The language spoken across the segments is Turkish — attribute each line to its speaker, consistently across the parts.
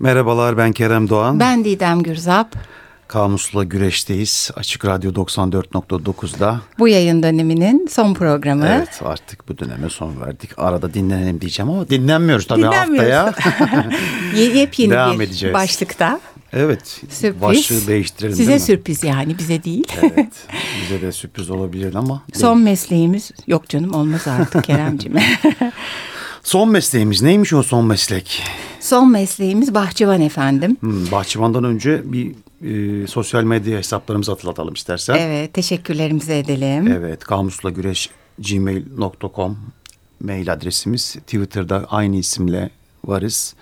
Speaker 1: Merhabalar ben Kerem Doğan.
Speaker 2: Ben Didem Gürzap.
Speaker 1: Kamusla Güreş'teyiz. Açık Radyo 94.9'da.
Speaker 2: Bu yayın döneminin son programı.
Speaker 1: Evet artık bu döneme son verdik. Arada dinlenelim diyeceğim ama dinlenmiyoruz tabii
Speaker 2: Dinlenmiyoruz.
Speaker 1: haftaya.
Speaker 2: Yepyeni
Speaker 1: Devam
Speaker 2: bir
Speaker 1: edeceğiz.
Speaker 2: başlıkta.
Speaker 1: evet.
Speaker 2: Sürpriz.
Speaker 1: Başlığı değiştirelim
Speaker 2: Size
Speaker 1: değil mi?
Speaker 2: sürpriz yani bize değil.
Speaker 1: Evet. Bize de sürpriz olabilir ama.
Speaker 2: Son mesleğimiz yok canım olmaz artık Keremciğim.
Speaker 1: Son mesleğimiz neymiş o son meslek?
Speaker 2: son mesleğimiz bahçıvan efendim.
Speaker 1: Hmm, bahçıvandan önce bir e, sosyal medya hesaplarımızı hatırlatalım istersen.
Speaker 2: Evet teşekkürlerimizi edelim.
Speaker 1: Evet, kamusla güreş gmail.com mail adresimiz. Twitter'da aynı isimle varız.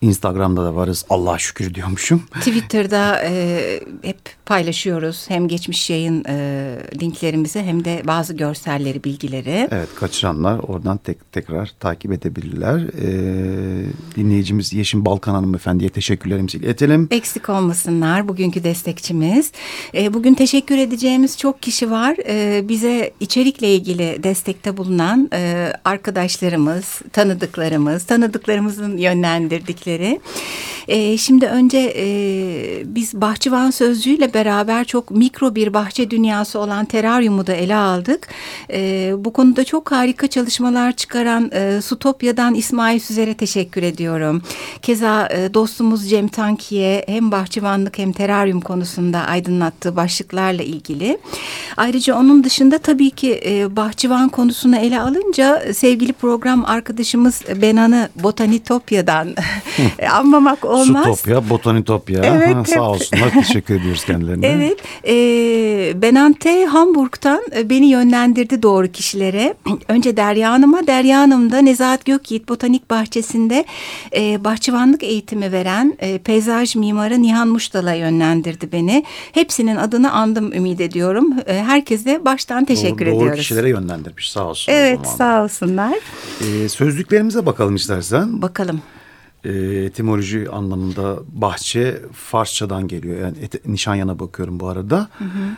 Speaker 1: Instagram'da da varız. Allah'a şükür diyormuşum.
Speaker 2: Twitter'da e, hep paylaşıyoruz hem geçmiş yayın e, linklerimizi hem de bazı görselleri, bilgileri.
Speaker 1: Evet, kaçıranlar oradan tek, tekrar takip edebilirler. Ee, dinleyicimiz Yeşim Balkan hanımefendiye teşekkürlerimizi iletelim.
Speaker 2: Eksik olmasınlar bugünkü destekçimiz. E, bugün teşekkür edeceğimiz çok kişi var. E, bize içerikle ilgili destekte bulunan e, arkadaşlarımız, tanıdıklarımız, tanıdıklarımızın yönlendirdikleri. E, şimdi önce e, biz bahçıvan sözcüğüyle beraber çok mikro bir bahçe dünyası olan teraryumu da ele aldık. E, bu konuda çok harika çalışmalar çıkaran e, Sutopya'dan İsmail Süzer'e teşekkür ediyorum. Keza e, dostumuz Cem Tanki'ye hem bahçıvanlık hem teraryum konusunda aydınlattığı başlıklarla ilgili. Ayrıca onun dışında tabii ki e, bahçıvan konusunu ele alınca e, sevgili program arkadaşımız Benan'ı Botanitopya'dan anmamak olmaz.
Speaker 1: Sutopya, Botanitopya.
Speaker 2: Evet,
Speaker 1: Ha, Sağ olsunlar. Teşekkür ediyoruz kendilerine.
Speaker 2: Evet, e, Benante Hamburg'tan e, beni yönlendirdi doğru kişilere. Önce Derya Hanım'a, Derya Hanım da Nezahat Gökyiğit Botanik Bahçesi'nde e, bahçıvanlık eğitimi veren e, peyzaj mimarı Nihan Muştal'a yönlendirdi beni. Hepsinin adını andım ümit ediyorum. E, herkese baştan teşekkür
Speaker 1: doğru,
Speaker 2: ediyoruz.
Speaker 1: Doğru kişilere yönlendirmiş sağ olsun.
Speaker 2: Evet, sağ olsunlar.
Speaker 1: Ee, sözlüklerimize bakalım istersen.
Speaker 2: Bakalım.
Speaker 1: e, etimoloji anlamında bahçe Farsçadan geliyor. Yani et, Nişanyan'a bakıyorum bu arada.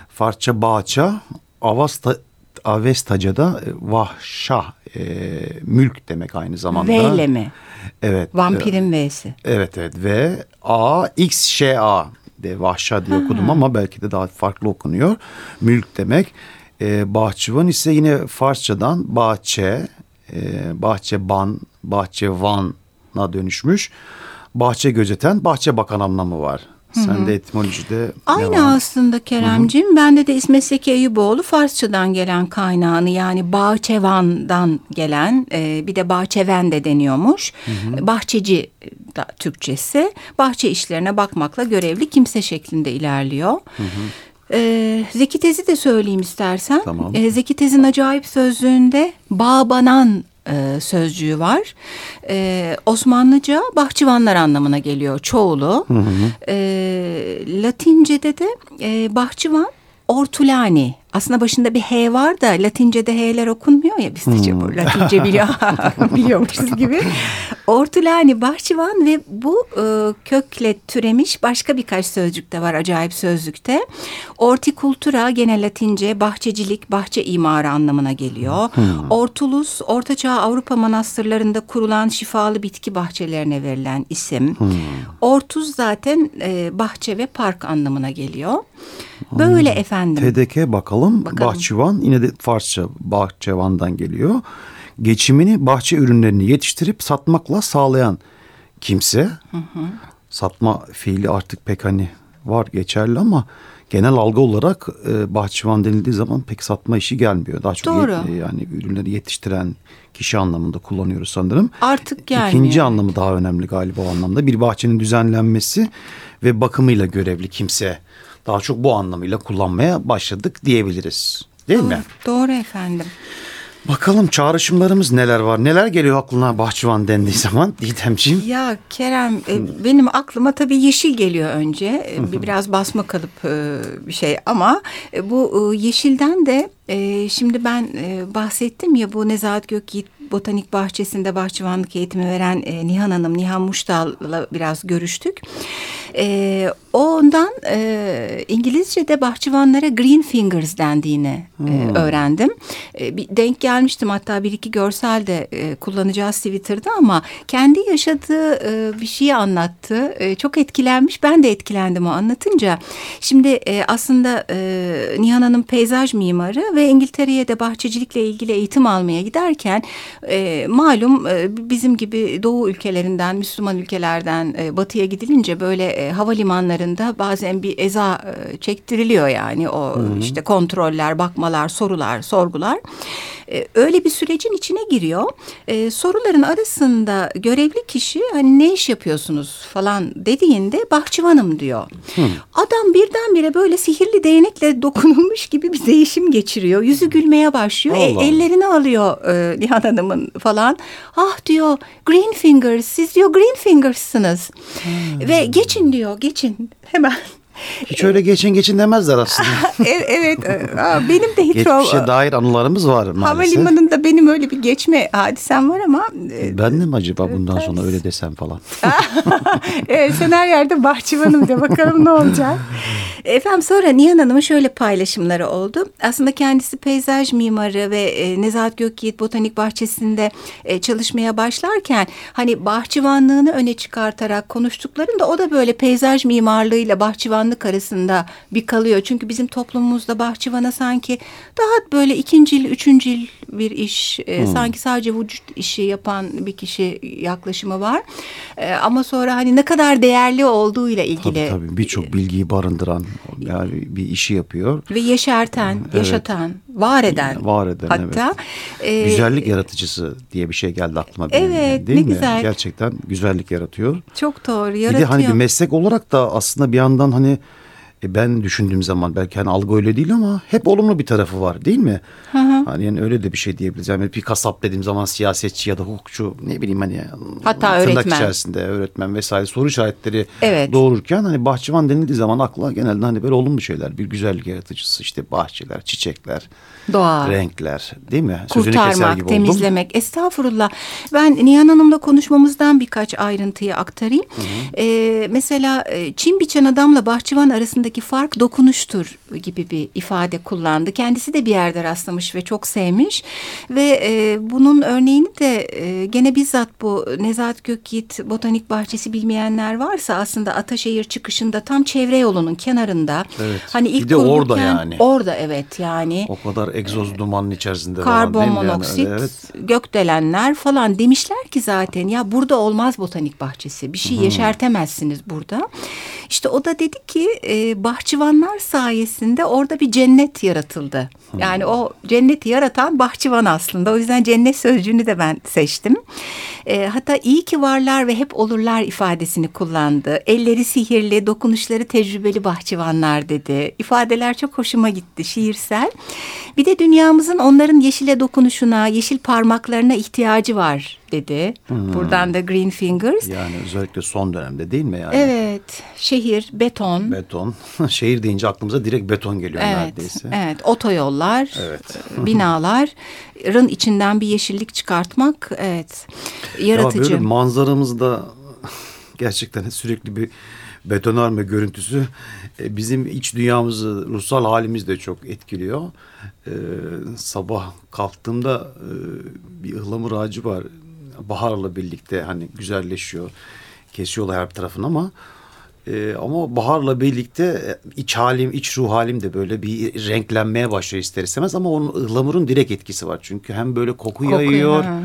Speaker 1: Farsça bağça, Avasta, Avestaca'da e, vahşa, e, mülk demek aynı zamanda.
Speaker 2: V ile mi?
Speaker 1: Evet.
Speaker 2: Vampirin V'si.
Speaker 1: Evet evet ve A X Ş A de vahşa diye okudum ama belki de daha farklı okunuyor. Mülk demek. Ee, bahçıvan ise yine Farsçadan bahçe, e, bahçeban, bahçevan'a dönüşmüş. Bahçe gözeten, bahçe bakan anlamı var. Sende etimolojide ne
Speaker 2: Aynı
Speaker 1: var?
Speaker 2: aslında Keremcim. Bende de İsmet Zeki Eyüboğlu Farsçadan gelen kaynağını yani Bahçevan'dan gelen e, bir de Bahçeven de deniyormuş. Bahçeci da Türkçesi. Bahçe işlerine bakmakla görevli kimse şeklinde ilerliyor. Ee, Zeki Tez'i de söyleyeyim istersen.
Speaker 1: Tamam.
Speaker 2: Ee, Zeki Tez'in acayip sözlüğünde bağbanan e, sözcüğü var. Ee, Osmanlıca bahçıvanlar anlamına geliyor çoğulu. Ee, Latince'de de e, bahçıvan ortulani. Aslında başında bir H var da Latince'de H'ler okunmuyor ya biz de çok Latince biliyor, biliyormuşuz gibi. Ortulani bahçıvan ve bu e, kökle türemiş başka birkaç sözcük de var acayip sözlükte. Ortikultura gene Latince bahçecilik, bahçe imarı anlamına geliyor. Ortulus, Ortaçağ Avrupa manastırlarında kurulan şifalı bitki bahçelerine verilen isim. Ortuz zaten e, bahçe ve park anlamına geliyor. Böyle efendim.
Speaker 1: TDK bakalım.
Speaker 2: Bakalım.
Speaker 1: Bahçıvan yine de Farsça bahçevandan geliyor. Geçimini bahçe ürünlerini yetiştirip satmakla sağlayan kimse. Satma fiili artık pek hani var geçerli ama genel algı olarak e, bahçıvan denildiği zaman pek satma işi gelmiyor. Daha çok
Speaker 2: Doğru.
Speaker 1: yet- yani ürünleri yetiştiren kişi anlamında kullanıyoruz sanırım.
Speaker 2: Artık gelmiyor.
Speaker 1: İkinci anlamı daha önemli galiba o anlamda. Bir bahçenin düzenlenmesi ve bakımıyla görevli kimse. Daha çok bu anlamıyla kullanmaya başladık diyebiliriz. Değil mi?
Speaker 2: Doğru efendim.
Speaker 1: Bakalım çağrışımlarımız neler var? Neler geliyor aklına bahçıvan dendiği zaman Didemciğim?
Speaker 2: Ya Kerem e, benim aklıma tabii yeşil geliyor önce. E, bir- Biraz basma kalıp e, bir şey ama bu yeşilden de şimdi ben bahsettim ya bu Nezahat Gökyiğit Botanik Bahçesi'nde bahçıvanlık eğitimi veren Nihan Hanım, Nihan Muştal'la biraz görüştük. E, ondan e, İngilizce'de bahçıvanlara green fingers dendiğini e, hmm. e, öğrendim. E, bir denk gelmiştim hatta bir iki görsel de e, kullanacağız Twitter'da ama kendi yaşadığı e, bir şeyi anlattı. E, çok etkilenmiş. Ben de etkilendim o anlatınca. Şimdi e, aslında e, Nihan Hanım peyzaj mimarı ve İngiltere'ye de bahçecilikle ilgili eğitim almaya giderken e, malum e, bizim gibi Doğu ülkelerinden, Müslüman ülkelerden e, batıya gidilince böyle e, havalimanlarında bazen bir eza e, çektiriliyor yani o Hı -hı. işte kontroller, bakmalar, sorular, sorgular. E, öyle bir sürecin içine giriyor. E, soruların arasında görevli kişi hani ne iş yapıyorsunuz falan dediğinde bahçıvanım diyor. Hı. Adam birdenbire böyle sihirli değnekle dokunulmuş gibi bir değişim geçiriyor. Yüzü gülmeye başlıyor. E, ellerini alıyor e, Nihan Hanım'ın falan. Ah diyor Green Fingers siz diyor Green Fingers'sınız. Ve geçin diyor geçin hemen
Speaker 1: hiç öyle geçin geçin demezler aslında.
Speaker 2: evet benim de hiç
Speaker 1: Geçmişe o, dair anılarımız var maalesef.
Speaker 2: Havalimanında benim öyle bir geçme hadisem var ama.
Speaker 1: E, ben de mi acaba bundan ters. sonra öyle desem falan.
Speaker 2: evet, sen her yerde bahçıvanım de bakalım ne olacak. Efendim sonra Nihan Hanım'ın şöyle paylaşımları oldu. Aslında kendisi peyzaj mimarı ve e, Nezahat Gökyiğit Botanik Bahçesi'nde e, çalışmaya başlarken hani bahçıvanlığını öne çıkartarak konuştuklarında o da böyle peyzaj mimarlığıyla bahçıvanlık arasında bir kalıyor. Çünkü bizim toplumumuzda bahçıvana sanki daha böyle ikincil, üçüncül bir iş, e, hmm. sanki sadece vücut işi yapan bir kişi yaklaşımı var. E, ama sonra hani ne kadar değerli olduğuyla ilgili.
Speaker 1: Tabii tabii birçok bilgiyi barındıran yani bir işi yapıyor.
Speaker 2: Ve yeşerten, evet. yaşatan, var eden.
Speaker 1: Var eden hatta. Evet. E, güzellik yaratıcısı diye bir şey geldi aklıma.
Speaker 2: Benim evet
Speaker 1: değil
Speaker 2: ne
Speaker 1: mi?
Speaker 2: güzel.
Speaker 1: Gerçekten güzellik yaratıyor.
Speaker 2: Çok doğru yaratıyor.
Speaker 1: Bir de hani bir meslek olarak da aslında bir yandan hani e ben düşündüğüm zaman belki hani algı öyle değil ama hep olumlu bir tarafı var değil mi? Hı hı. Hani yani öyle de bir şey diyebiliriz. Yani bir kasap dediğim zaman siyasetçi ya da hukukçu ne bileyim hani
Speaker 2: hatta tırnak öğretmen.
Speaker 1: içerisinde öğretmen vesaire soru işaretleri evet. doğururken hani bahçıvan denildiği zaman akla genelde hani böyle olumlu şeyler. Bir güzellik yaratıcısı işte bahçeler, çiçekler,
Speaker 2: doğa,
Speaker 1: renkler değil mi?
Speaker 2: Kurtarmak, gibi temizlemek. Oldum. Estağfurullah. Ben Nihan Hanım'la konuşmamızdan birkaç ayrıntıyı aktarayım. Hı hı. Ee, mesela çim biçen adamla bahçıvan arasında arasındaki fark dokunuştur gibi bir ifade kullandı. Kendisi de bir yerde rastlamış ve çok sevmiş ve e, bunun örneğini de e, gene bizzat bu Nezahat Gökyiğit Botanik Bahçesi bilmeyenler varsa aslında Ataşehir çıkışında tam çevre yolunun kenarında.
Speaker 1: Evet. Hani ilk bir de orada yani.
Speaker 2: Orada evet yani.
Speaker 1: O kadar egzoz dumanın içerisinde
Speaker 2: karbon falan, monoksit, yani? evet. gökdelenler falan demişler ki zaten ya burada olmaz botanik bahçesi. Bir şey hmm. yeşertemezsiniz burada. İşte o da dedi ki e, bahçıvanlar sayesinde orada bir cennet yaratıldı. Yani o cenneti yaratan bahçıvan aslında. O yüzden cennet sözcüğünü de ben seçtim. E, hatta iyi ki varlar ve hep olurlar ifadesini kullandı. Elleri sihirli, dokunuşları tecrübeli bahçıvanlar dedi. İfadeler çok hoşuma gitti, şiirsel. Bir de dünyamızın onların yeşile dokunuşuna, yeşil parmaklarına ihtiyacı var dedi. Hmm. Buradan da Green Fingers.
Speaker 1: Yani özellikle son dönemde değil mi yani?
Speaker 2: Evet. Şehir, beton.
Speaker 1: Beton. Şehir deyince aklımıza direkt beton geliyor
Speaker 2: evet,
Speaker 1: neredeyse.
Speaker 2: Evet. Otoyollar, evet. E, binaların içinden bir yeşillik çıkartmak evet yaratıcı.
Speaker 1: Ya böyle manzaramızda gerçekten sürekli bir betonarme görüntüsü e, bizim iç dünyamızı, ruhsal halimizi de çok etkiliyor. Ee, sabah kalktığımda e, bir ıhlamur ağacı var baharla birlikte hani güzelleşiyor. Kesiyorlar her tarafını ama e, ama baharla birlikte e, iç halim, iç ruh halim de böyle bir renklenmeye başlıyor ister istemez ama onun ıhlamurun direkt etkisi var. Çünkü hem böyle koku, koku yayıyor. Ha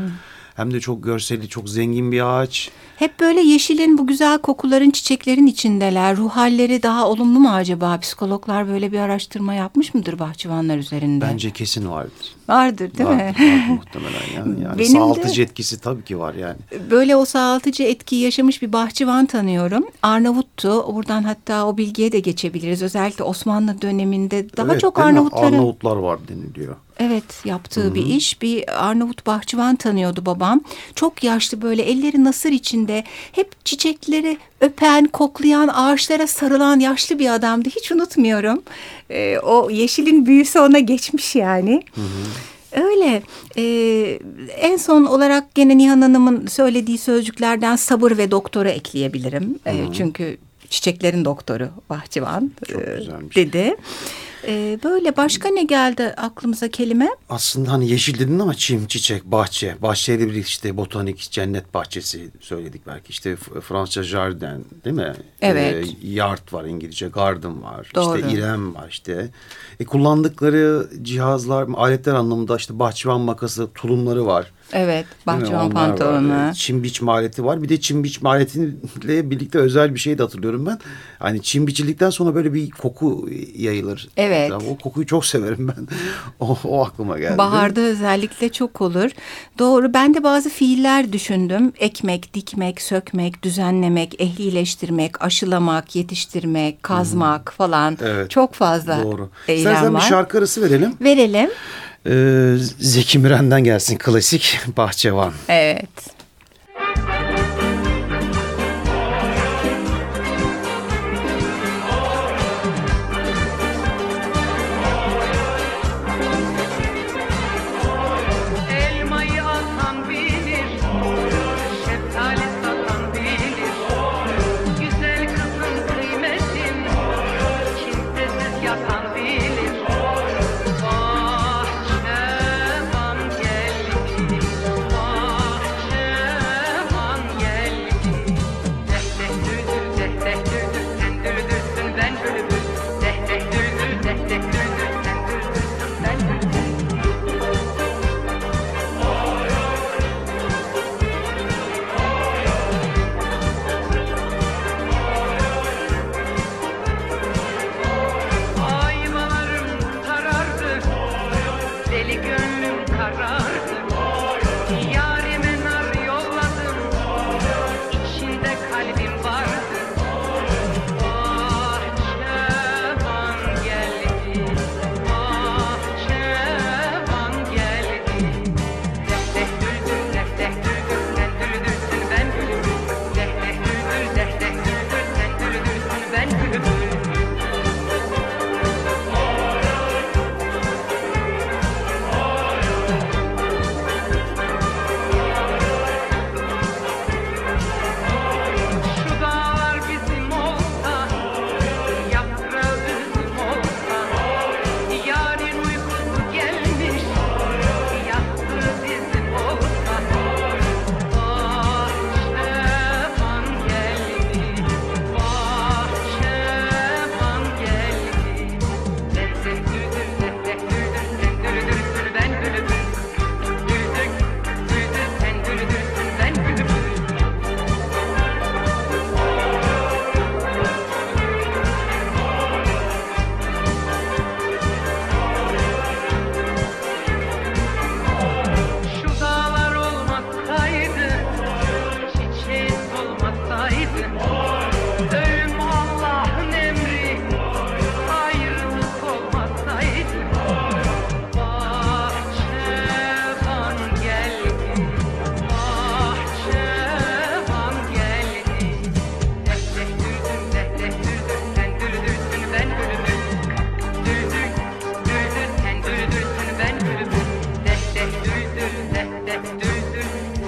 Speaker 1: hem de çok görseli çok zengin bir ağaç.
Speaker 2: Hep böyle yeşilin bu güzel kokuların çiçeklerin içindeler. Ruh halleri daha olumlu mu acaba? Psikologlar böyle bir araştırma yapmış mıdır bahçıvanlar üzerinde?
Speaker 1: Bence kesin vardır.
Speaker 2: Vardır değil
Speaker 1: vardır,
Speaker 2: mi?
Speaker 1: Vardır muhtemelen yani. yani Benim sağaltıcı de, etkisi tabii ki var yani.
Speaker 2: Böyle o sağaltıcı etkiyi yaşamış bir bahçıvan tanıyorum. Arnavuttu. Buradan hatta o bilgiye de geçebiliriz. Özellikle Osmanlı döneminde daha evet, çok Arnavutların...
Speaker 1: Arnavutlar var deniliyor.
Speaker 2: Evet yaptığı Hı -hı. bir iş. Bir Arnavut bahçıvan tanıyordu babam. Çok yaşlı böyle elleri nasır içinde hep çiçekleri öpen, koklayan, ağaçlara sarılan yaşlı bir adamdı. Hiç unutmuyorum. Ee, o yeşilin büyüsü ona geçmiş yani. Hı hı. Öyle. Ee, en son olarak gene Nihan Hanım'ın söylediği sözcüklerden sabır ve doktora ekleyebilirim. Ee, çünkü çiçeklerin doktoru bahçıvan
Speaker 1: Çok
Speaker 2: e, dedi. E, böyle başka ne geldi aklımıza kelime?
Speaker 1: Aslında hani yeşil dedin ama çim, çiçek, bahçe. Bahçeyle bir işte botanik, cennet bahçesi söyledik belki. İşte Fransızca jardin değil mi?
Speaker 2: Evet.
Speaker 1: Ee, yard var İngilizce, garden var.
Speaker 2: Doğru.
Speaker 1: İşte irem var işte. E, kullandıkları cihazlar, aletler anlamında işte bahçıvan makası, tulumları var.
Speaker 2: Evet bahçıvan pantolonu.
Speaker 1: Çim biçme aleti var. Bir de çim biçme aletiyle birlikte özel bir şey de hatırlıyorum ben. Hani çim biçildikten sonra böyle bir koku yayılır.
Speaker 2: Evet.
Speaker 1: Ya O kokuyu çok severim ben. o, o aklıma geldi.
Speaker 2: Baharda özellikle çok olur. Doğru ben de bazı fiiller düşündüm. Ekmek, dikmek, sökmek, düzenlemek, ehlileştirmek, aşılamak, yetiştirmek, kazmak falan.
Speaker 1: Evet.
Speaker 2: Çok fazla
Speaker 1: Doğru.
Speaker 2: eylem
Speaker 1: İstersen
Speaker 2: var.
Speaker 1: bir şarkı arası verelim.
Speaker 2: Verelim.
Speaker 1: Ee, Zeki Müren'den gelsin klasik Bahçevan.
Speaker 2: Evet.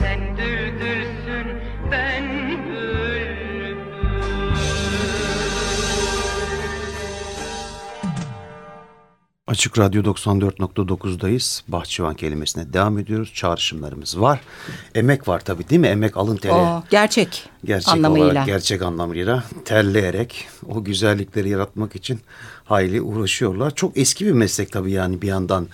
Speaker 3: Sen düldülsün ben bülbül.
Speaker 1: Açık Radyo 94.9'dayız. Bahçıvan kelimesine devam ediyoruz. Çağrışımlarımız var. Emek var tabii değil mi? Emek alın teri.
Speaker 2: Gerçek,
Speaker 1: gerçek
Speaker 2: anlamıyla.
Speaker 1: olarak gerçek anlamıyla terleyerek o güzellikleri yaratmak için hayli uğraşıyorlar. Çok eski bir meslek tabii yani bir yandan.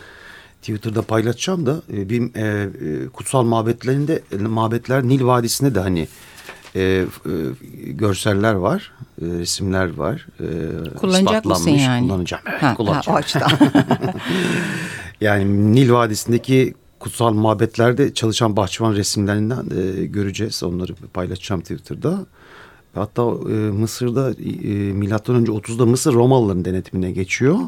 Speaker 1: Twitter'da paylaşacağım da e, bir e, e, kutsal mabetlerinde mabetler Nil Vadisi'nde de hani e, e, görseller var, e, resimler var. E,
Speaker 2: Kullanacak mısın yani?
Speaker 1: Kullanacağım. Evet,
Speaker 2: Ha, ha,
Speaker 1: kullanacağım.
Speaker 2: o açıdan.
Speaker 1: Yani Nil Vadisi'ndeki kutsal mabetlerde çalışan bahçıvan resimlerinden e, göreceğiz. Onları paylaşacağım Twitter'da. Hatta e, Mısır'da e, milattan önce 30'da Mısır Romalıların denetimine geçiyor.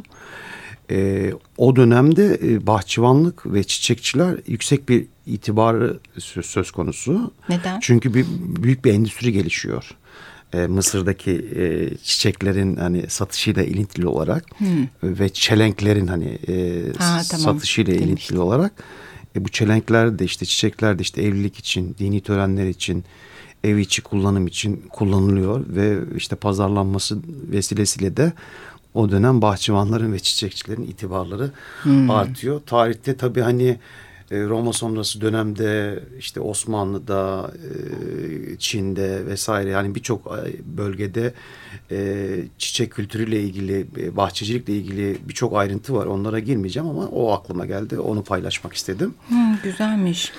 Speaker 1: E, o dönemde e, bahçıvanlık ve çiçekçiler yüksek bir itibarı söz, söz konusu.
Speaker 2: Neden?
Speaker 1: Çünkü bir büyük bir endüstri gelişiyor. E, Mısır'daki e, çiçeklerin hani satışıyla ilintili olarak ve çelenklerin hani e,
Speaker 2: Ha, tamam.
Speaker 1: satışıyla
Speaker 2: Demiştin.
Speaker 1: ilintili olarak e, bu çelenkler de işte çiçekler de işte evlilik için, dini törenler için, ev içi kullanım için kullanılıyor ve işte pazarlanması vesilesiyle de o dönem bahçıvanların ve çiçekçilerin itibarları artıyor. Tarihte tabii hani e, Roma sonrası dönemde işte Osmanlı'da, e, Çin'de vesaire yani birçok e, bölgede çiçek kültürüyle ilgili, bahçecilikle ilgili birçok ayrıntı var. Onlara girmeyeceğim ama o aklıma geldi. Onu paylaşmak istedim.
Speaker 2: Hmm, güzelmiş.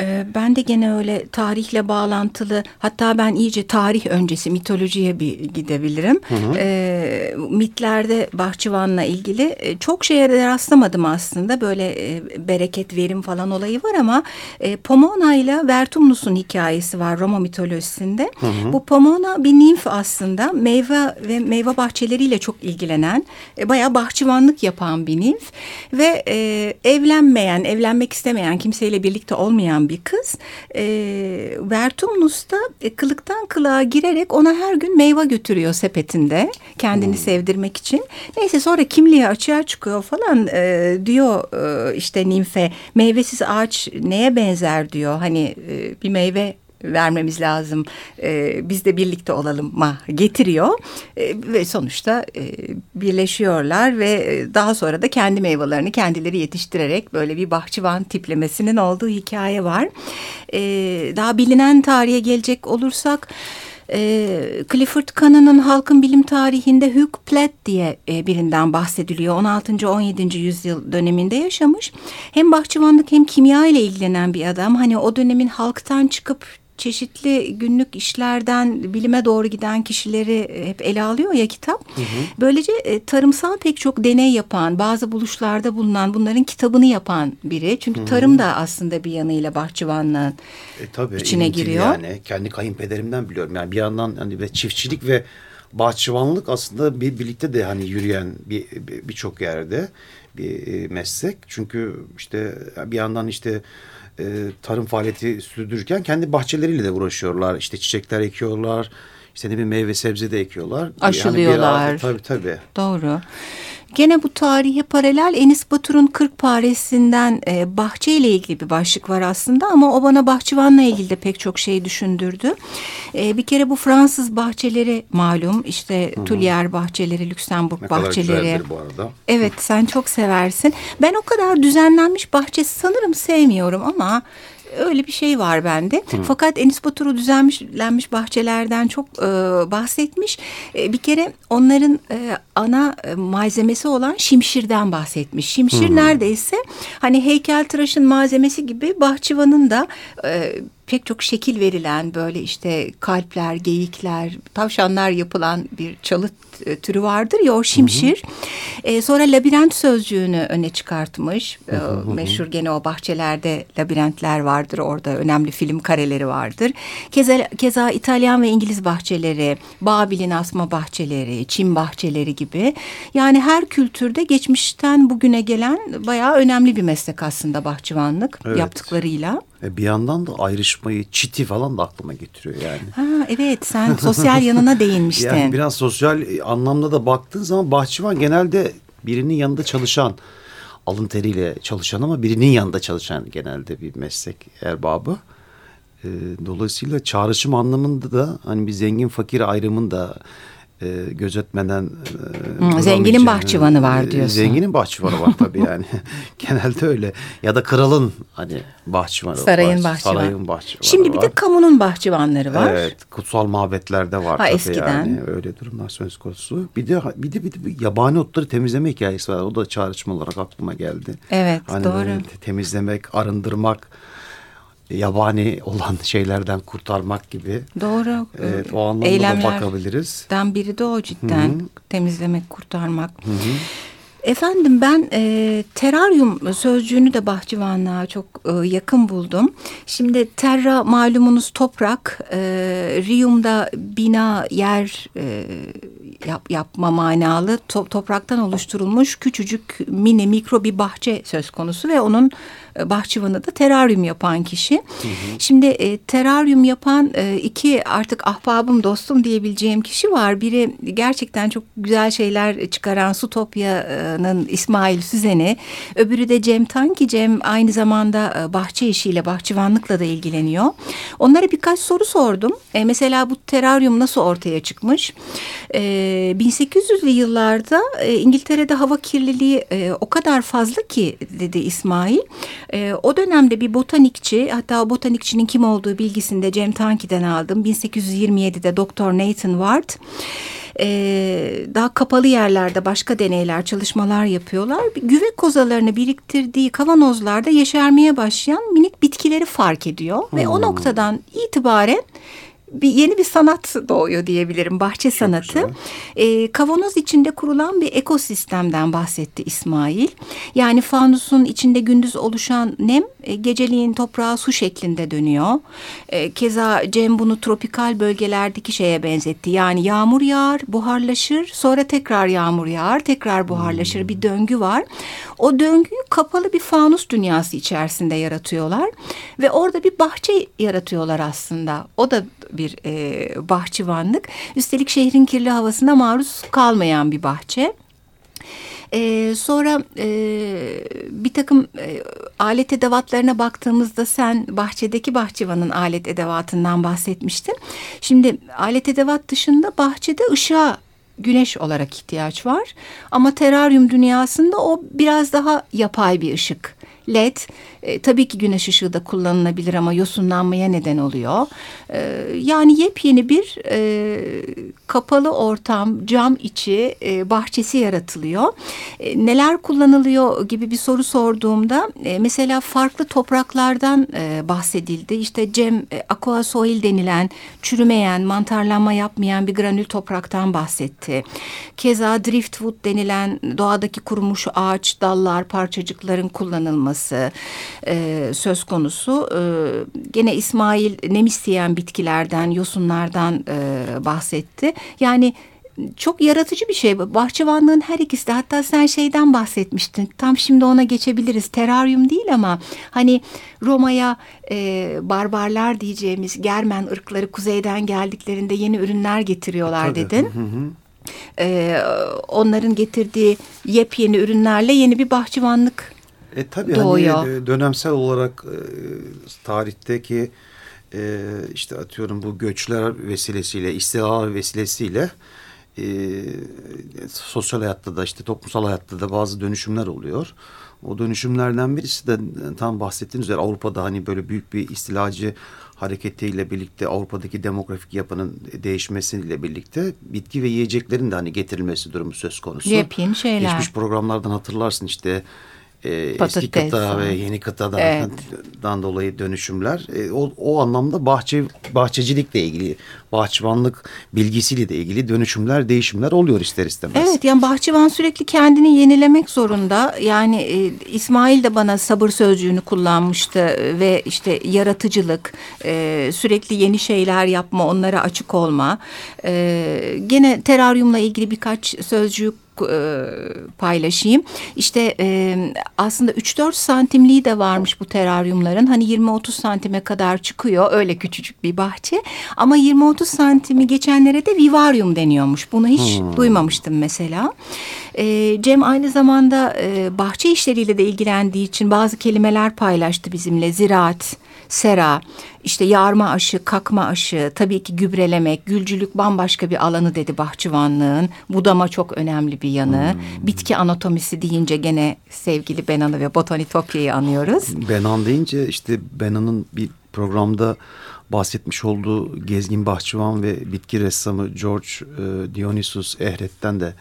Speaker 2: Ee, ben de gene öyle tarihle bağlantılı hatta ben iyice tarih öncesi mitolojiye bir gidebilirim. Ee, mitlerde bahçıvanla ilgili e, çok şeye rastlamadım aslında. Böyle e, bereket verim falan olayı var ama e, Pomona ile Vertumnus'un hikayesi var Roma mitolojisinde. Bu Pomona bir nimf aslında. Meyve ve meyve bahçeleriyle çok ilgilenen e, bayağı bahçıvanlık yapan bir nimf ve e, evlenmeyen evlenmek istemeyen kimseyle birlikte olmayan bir kız. E, Vertumnus da e, kılıktan kılığa girerek ona her gün meyve götürüyor sepetinde kendini sevdirmek için. Neyse sonra kimliği açığa çıkıyor falan e, diyor e, işte nimfe meyvesiz ağaç neye benzer diyor. Hani e, bir meyve vermemiz lazım. E, biz de birlikte olalım ma getiriyor E, ve sonuçta e, birleşiyorlar ve e, daha sonra da kendi meyvelerini kendileri yetiştirerek böyle bir bahçıvan tiplemesinin olduğu hikaye var. E, daha bilinen tarihe gelecek olursak e, Clifford Cannon'ın halkın bilim tarihinde Hugh Platt diye e, birinden bahsediliyor. 16. 17. yüzyıl döneminde yaşamış. Hem bahçıvanlık hem kimya ile ilgilenen bir adam. Hani o dönemin halktan çıkıp çeşitli günlük işlerden bilime doğru giden kişileri hep ele alıyor ya kitap. Böylece e, tarımsal pek çok deney yapan, bazı buluşlarda bulunan, bunların kitabını yapan biri. Çünkü tarım da aslında bir yanıyla bahçıvanlığın
Speaker 1: E, tabii
Speaker 2: içine giriyor.
Speaker 1: Yani kendi kayınpederimden biliyorum. Yani bir yandan hani ve çiftçilik ve bahçıvanlık aslında bir birlikte de hani yürüyen bir bir- birçok yerde bir e, meslek. Çünkü işte bir yandan işte e, tarım faaliyeti sürdürürken kendi bahçeleriyle de uğraşıyorlar. İşte çiçekler ekiyorlar. İşte ne bileyim meyve sebze de ekiyorlar. Yani bir-
Speaker 2: Aşılıyorlar.
Speaker 1: tabii tabii.
Speaker 2: Doğru. Gene bu tarihe paralel Enis Batur'un Kırk Paresi'nden e, bahçe ile ilgili bir başlık var aslında ama o bana bahçıvanla ilgili de pek çok şey düşündürdü. E, bir kere bu Fransız bahçeleri malum işte Tuileries bahçeleri, Lüksemburg
Speaker 1: Ne kadar
Speaker 2: bahçeleri.
Speaker 1: güzeldir bu arada.
Speaker 2: Evet sen çok seversin. Ben o kadar düzenlenmiş bahçe sanırım sevmiyorum ama öyle bir şey var bende. Fakat Enis Batur'u düzenlenmiş bahçelerden çok e, bahsetmiş. E, bir kere onların e, ana e, malzemesi olan şimşirden bahsetmiş. Şimşir neredeyse hani heykeltıraşın malzemesi gibi bahçıvanın da e, pek çok şekil verilen böyle işte kalpler, geyikler, tavşanlar yapılan bir çalı türü vardır ya o şimşir. E, sonra labirent sözcüğünü öne çıkartmış. E, meşhur gene o bahçelerde labirentler vardır. Orada önemli film kareleri vardır. Keza, keza İtalyan ve İngiliz bahçeleri, Babil'in asma bahçeleri, Çin bahçeleri gibi. Yani her kültürde geçmişten bugüne gelen bayağı önemli bir meslek aslında bahçıvanlık
Speaker 1: Evet.
Speaker 2: yaptıklarıyla.
Speaker 1: E, bir yandan da ayrışmayı, çiti falan da aklıma getiriyor yani.
Speaker 2: Ha evet sen sosyal yanına değinmiştin.
Speaker 1: Yani biraz sosyal e, anlamda da baktığın zaman bahçıvan genelde birinin yanında çalışan, alın teriyle çalışan ama birinin yanında çalışan genelde bir meslek erbabı. E, dolayısıyla çağrışım anlamında da hani bir zengin fakir ayrımını da e, gözetmeden e,
Speaker 2: zenginin bahçıvanı var
Speaker 1: E,
Speaker 2: diyorsun.
Speaker 1: Zenginin bahçıvanı var tabii yani. Genelde öyle. Ya da kralın hani bahçıvanı
Speaker 2: Sarayın
Speaker 1: var.
Speaker 2: bahçıvanı.
Speaker 1: Sarayın bahçıvanı
Speaker 2: Şimdi bir
Speaker 1: var.
Speaker 2: de kamunun bahçıvanları var.
Speaker 1: Evet, kutsal mabetlerde var
Speaker 2: Ha,
Speaker 1: tabii
Speaker 2: eskiden.
Speaker 1: yani öyle durumlar söz konusu. Bir de bir de bir de bir yabani otları temizleme hikayesi var. O da çağrışım olarak aklıma geldi.
Speaker 2: Evet,
Speaker 1: hani
Speaker 2: doğru.
Speaker 1: temizlemek, arındırmak, yabani olan şeylerden kurtarmak gibi.
Speaker 2: Doğru.
Speaker 1: Evet, o anlamda da
Speaker 2: eylemlerden
Speaker 1: bakabiliriz.
Speaker 2: biri de o cidden. Temizlemek, kurtarmak. Efendim ben e, teraryum sözcüğünü de bahçıvanlığa çok e, yakın buldum. Şimdi terra malumunuz toprak, e, rium da bina, yer, e, yap, yapma manalı to, topraktan oluşturulmuş küçücük mini mikro bir bahçe söz konusu ve onun bahçıvanı da teraryum yapan kişi. Hı hı. Şimdi e, teraryum yapan e, iki artık ahbabım dostum diyebileceğim kişi var. Biri gerçekten çok güzel şeyler çıkaran Sutopya'nın İsmail Süzen'i. Öbürü de Cem Tanki. Cem aynı zamanda e, bahçe işiyle, bahçıvanlıkla da ilgileniyor. Onlara birkaç soru sordum. E, mesela bu teraryum nasıl ortaya çıkmış? E, 1800'lü yıllarda e, İngiltere'de hava kirliliği e, o kadar fazla ki dedi İsmail. E, o dönemde bir botanikçi hatta botanikçinin kim olduğu bilgisini de Cem Tanki'den aldım. 1827'de Doktor Nathan Ward e, daha kapalı yerlerde başka deneyler, çalışmalar yapıyorlar. Güve kozalarını biriktirdiği kavanozlarda yeşermeye başlayan minik bitkileri fark ediyor. Hmm. Ve o hmm. noktadan itibaren bir yeni bir sanat doğuyor diyebilirim. Bahçe Çok sanatı. E, kavanoz içinde kurulan bir ekosistemden bahsetti İsmail. Yani fanusun içinde gündüz oluşan nem e, geceliğin toprağa su şeklinde dönüyor. E, keza Cem bunu tropikal bölgelerdeki şeye benzetti. Yani yağmur yağar, buharlaşır, sonra tekrar yağmur yağar, tekrar buharlaşır. Hmm. Bir döngü var. O döngüyü kapalı bir fanus dünyası içerisinde yaratıyorlar ve orada bir bahçe yaratıyorlar aslında. O da bir e, bahçıvanlık. Üstelik şehrin kirli havasına maruz kalmayan bir bahçe. Ee, sonra e, bir takım e, alet edevatlarına baktığımızda sen bahçedeki bahçıvanın alet edevatından bahsetmiştin. Şimdi alet edevat dışında bahçede ışığa güneş olarak ihtiyaç var. Ama teraryum dünyasında o biraz daha yapay bir ışık. LED e, tabii ki güneş ışığı da kullanılabilir ama yosunlanmaya neden oluyor. E, yani yepyeni bir e, kapalı ortam, cam içi e, bahçesi yaratılıyor. E, neler kullanılıyor gibi bir soru sorduğumda e, mesela farklı topraklardan e, bahsedildi. İşte cem e, aqua soil denilen çürümeyen, mantarlanma yapmayan bir granül topraktan bahsetti. Keza driftwood denilen doğadaki kurumuş ağaç, dallar, parçacıkların kullanılması e, söz konusu. E, gene İsmail nem isteyen bitkilerden, yosunlardan e, bahsetti. Yani çok yaratıcı bir şey. Bahçıvanlığın her ikisi de hatta sen şeyden bahsetmiştin. Tam şimdi ona geçebiliriz. Teraryum değil ama hani Roma'ya e, barbarlar diyeceğimiz Germen ırkları kuzeyden geldiklerinde yeni ürünler getiriyorlar Tabii. dedin. Hı hı. E, onların getirdiği yepyeni ürünlerle yeni bir bahçıvanlık
Speaker 1: e, tabii hani, doğuyor. Hani, dönemsel olarak e, tarihteki e, işte atıyorum bu göçler vesilesiyle, istilalar vesilesiyle e, sosyal hayatta da işte toplumsal hayatta da bazı dönüşümler oluyor. O dönüşümlerden birisi de tam bahsettiğiniz üzere Avrupa'da hani böyle büyük bir istilacı hareketiyle birlikte Avrupa'daki demografik yapının değişmesiyle birlikte bitki ve yiyeceklerin de hani getirilmesi durumu söz konusu.
Speaker 2: Yepyeni şeyler.
Speaker 1: Geçmiş programlardan hatırlarsın işte e, eski kıta ve yeni kıtadan evet. dolayı dönüşümler. E, o, o anlamda bahçe bahçecilikle ilgili, bahçıvanlık bilgisiyle de ilgili dönüşümler, değişimler oluyor ister istemez.
Speaker 2: Evet yani bahçıvan sürekli kendini yenilemek zorunda. Yani e, İsmail de bana sabır sözcüğünü kullanmıştı ve işte yaratıcılık, e, sürekli yeni şeyler yapma, onlara açık olma. E, gene teraryumla ilgili birkaç sözcük e, paylaşayım. İşte e, aslında 3-4 santimliği de varmış bu teraryumların. Hani 20-30 santime kadar çıkıyor. Öyle küçücük bir bahçe. Ama 20-30 santimi geçenlere de vivaryum deniyormuş. Bunu hiç hmm. duymamıştım mesela. E, Cem aynı zamanda e, bahçe işleriyle de ilgilendiği için bazı kelimeler paylaştı bizimle. Ziraat, sera, işte yarma aşı, kakma aşı, tabii ki gübrelemek, gülcülük bambaşka bir alanı dedi bahçıvanlığın. Budama çok önemli bir yanı. Hmm. Bitki anatomisi deyince gene sevgili Benan'ı ve Botanitopya'yı anıyoruz.
Speaker 1: Benan deyince işte Benan'ın bir programda bahsetmiş olduğu gezgin bahçıvan ve bitki ressamı George e, Dionysus Ehret'ten de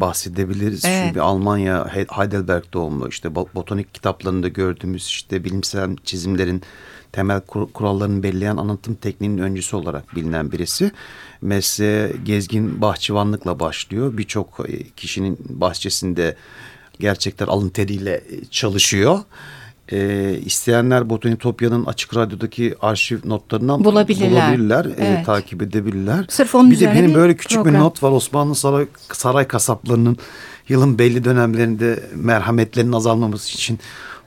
Speaker 1: bahsedebiliriz. Evet. Çünkü Almanya Heidelberg doğumlu işte botanik kitaplarında gördüğümüz işte bilimsel çizimlerin temel kur kurallarını belirleyen anlatım tekniğinin öncüsü olarak bilinen birisi. Mesleğe gezgin bahçıvanlıkla başlıyor. Birçok e, kişinin bahçesinde gerçekten alın teriyle e, çalışıyor. E, isteyenler Botanitopya'nın açık radyodaki arşiv notlarından
Speaker 2: Bulabilirler.
Speaker 1: bulabilirler, e,
Speaker 2: Evet.
Speaker 1: takip edebilirler.
Speaker 2: Sırf onun
Speaker 1: bir de benim
Speaker 2: bir
Speaker 1: böyle küçük
Speaker 2: program.
Speaker 1: bir not var Osmanlı saray, saray kasaplarının yılın belli dönemlerinde merhametlerinin azalmaması için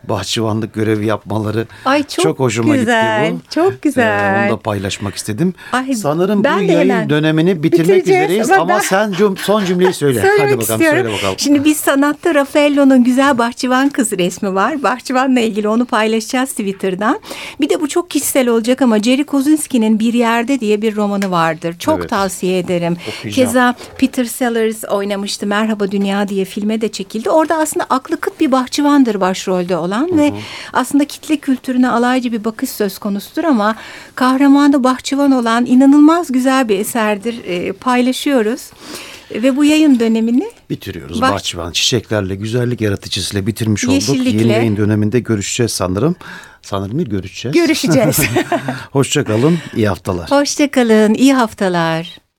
Speaker 1: bahçıvanlık görevi yapmaları
Speaker 2: Ay, çok
Speaker 1: hoşuma
Speaker 2: güzel,
Speaker 1: gitti bu.
Speaker 2: çok güzel.
Speaker 1: Ee, onu da paylaşmak istedim.
Speaker 2: Ay,
Speaker 1: Sanırım
Speaker 2: ben
Speaker 1: bu yayın
Speaker 2: hemen
Speaker 1: dönemini bitirmek üzereyiz
Speaker 2: ama
Speaker 1: ama
Speaker 2: ben-
Speaker 1: sen cum- son cümleyi söyle.
Speaker 2: Söylemek
Speaker 1: Hadi bakalım
Speaker 2: istiyorum.
Speaker 1: söyle bakalım.
Speaker 2: Şimdi biz sanatta Raffaello'nun güzel bahçıvan kızı resmi var. Bahçıvanla ilgili onu paylaşacağız Twitter'dan. Bir de bu çok kişisel olacak ama Jerry Kosinski'nin Bir Yerde diye bir romanı vardır. Çok
Speaker 1: Evet.
Speaker 2: tavsiye ederim.
Speaker 1: Okuyacağım.
Speaker 2: Keza Peter Sellers oynamıştı. Merhaba Dünya diye filme de çekildi. Orada aslında aklı kıt bir bahçıvandır başrolde olan ve aslında kitle kültürüne alaycı bir bakış söz konusudur ama kahramanı bahçıvan olan inanılmaz güzel bir eserdir. Ee, paylaşıyoruz. Ve bu yayın dönemini
Speaker 1: Bitiriyoruz
Speaker 2: Bah-
Speaker 1: bahçıvan çiçeklerle güzellik yaratıcısıyla bitirmiş olduk. Yeni yayın döneminde görüşeceğiz sanırım. Sanırım değil görüşeceğiz.
Speaker 2: görüşeceğiz.
Speaker 1: Hoşça kalın. iyi haftalar.
Speaker 2: Hoşçakalın. iyi haftalar.